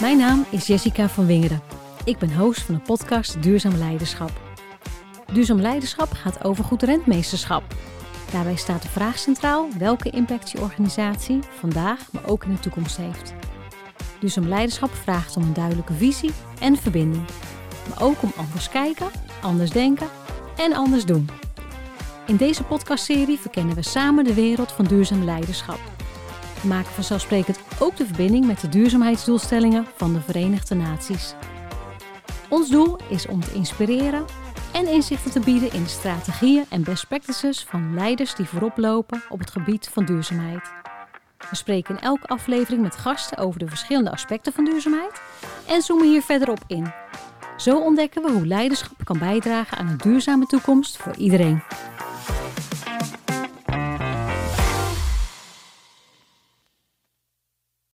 Mijn naam is Jessica van Wingeren. Ik ben host van de podcast Duurzaam Leiderschap. Duurzaam leiderschap gaat over goed rentmeesterschap. Daarbij staat de vraag centraal welke impact je organisatie vandaag, maar ook in de toekomst heeft. Duurzaam leiderschap vraagt om een duidelijke visie en verbinding. Maar ook om anders kijken, anders denken en anders doen. In deze podcastserie verkennen we samen de wereld van duurzaam leiderschap. Maken vanzelfsprekend ook de verbinding met de duurzaamheidsdoelstellingen van de Verenigde Naties. Ons doel is om te inspireren en inzichten te bieden in de strategieën en best practices van leiders die voorop lopen op het gebied van duurzaamheid. We spreken in elke aflevering met gasten over de verschillende aspecten van duurzaamheid en zoomen hier verder op in. Zo ontdekken we hoe leiderschap kan bijdragen aan een duurzame toekomst voor iedereen.